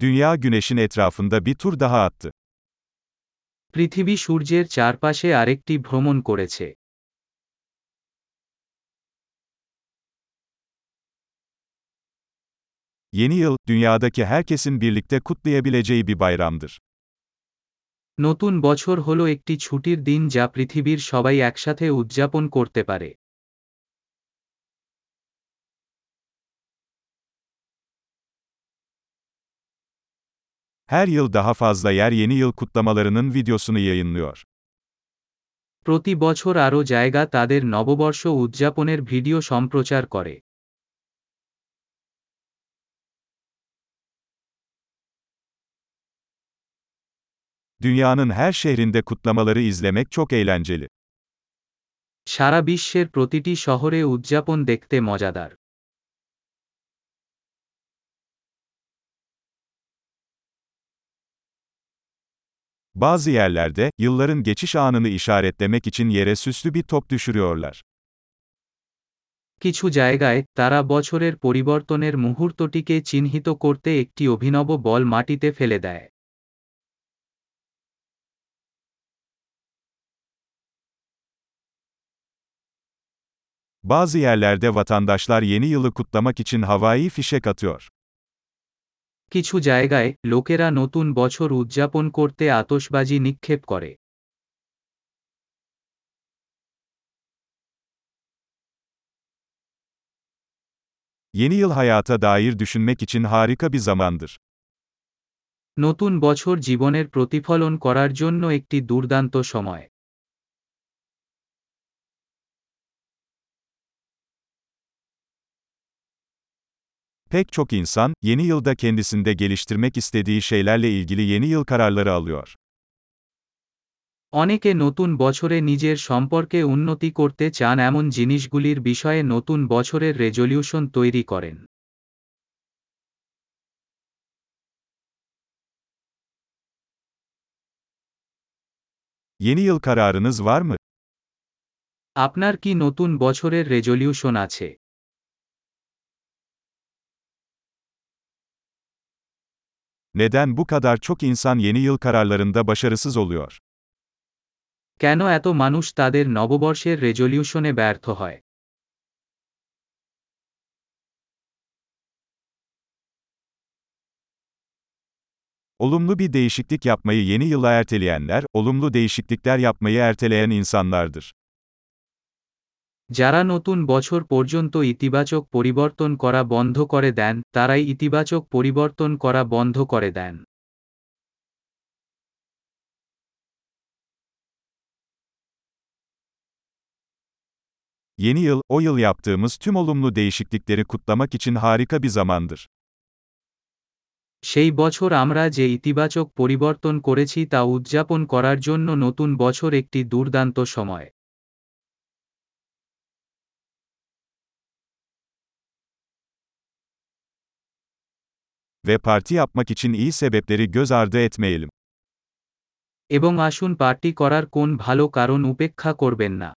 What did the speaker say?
Dünya güneşin etrafında bir tur daha attı. পৃথিবী সূর্যের চারপাশে আরেকটি ভ্রমণ করেছে Yeni yıl, dünyadaki herkesin birlikte kutlayabileceği bir bayramdır. নতুন বছর হলো একটি ছুটির দিন যা পৃথিবীর সবাই একসাথে উদযাপন করতে পারে Her yıl daha fazla yer yeni yıl kutlamalarının videosunu yayınlıyor. প্রতি বছর আরও জায়গা তাদের নববর্ষ উদযাপনের ভিডিও সম্প্রচার করে Dünyanın her şehrinde kutlamaları izlemek çok eğlenceli. সারা বিশ্বের প্রতিটি শহরে উদযাপন দেখতে মজাদার Bazı yerlerde, yılların geçiş anını işaretlemek için yere süslü bir top düşürüyorlar. কিছু জায়গায় তারা বছরের পরিবর্তনের মুহূর্তটিকে চিহ্নিত করতে একটি অভিনব বল মাটিতে ফেলে দেয় Bazı yerlerde vatandaşlar yeni yılı kutlamak için havai fişek atıyor. কিছু জায়গায় লোকেরা নতুন বছর উদযাপন করতে আতশবাজি নিক্ষেপ করে Yeni yıl hayata dair düşünmek için harika bir zamandır. নতুন বছর জীবনের প্রতিফলন করার জন্য একটি দুর্দান্ত সময় Pek çok insan, yeni yılda kendisinde geliştirmek istediği şeylerle ilgili yeni yıl kararları alıyor. অনেকে নতুন বছরে নিজের সম্পর্কে উন্নতি করতে চান এমন জিনিসগুলির বিষয়ে নতুন বছরের রেজলিউশন তৈরি করেন Yeni yıl kararınız var mı? আপনার কি নতুন বছরের রেজলিউশন আছে Neden bu kadar çok insan yeni yıl kararlarında başarısız oluyor? কেন এত মানুষ তাদের নববর্ষের রেজলিউশনে ব্যর্থ হয় Olumlu bir değişiklik yapmayı yeni yıla erteleyenler, olumlu değişiklikler yapmayı erteleyen insanlardır. যারা নতুন বছর পর্যন্ত ইতিবাচক পরিবর্তন করা বন্ধ করে দেন তারাই ইতিবাচক পরিবর্তন করা বন্ধ করে দেন Yeni yıl, o yıl yaptığımız tüm olumlu değişiklikleri kutlamak için harika bir zamandır. সেই বছর আমরা যে ইতিবাচক পরিবর্তন করেছি তা উদযাপন করার জন্য নতুন বছর একটি দুর্দান্ত সময় Ve parti yapmak için iyi sebepleri göz ardı etmeyelim. এবং আসুন পার্টি করার কোন ভালো কারণ উপেক্ষা করবেন না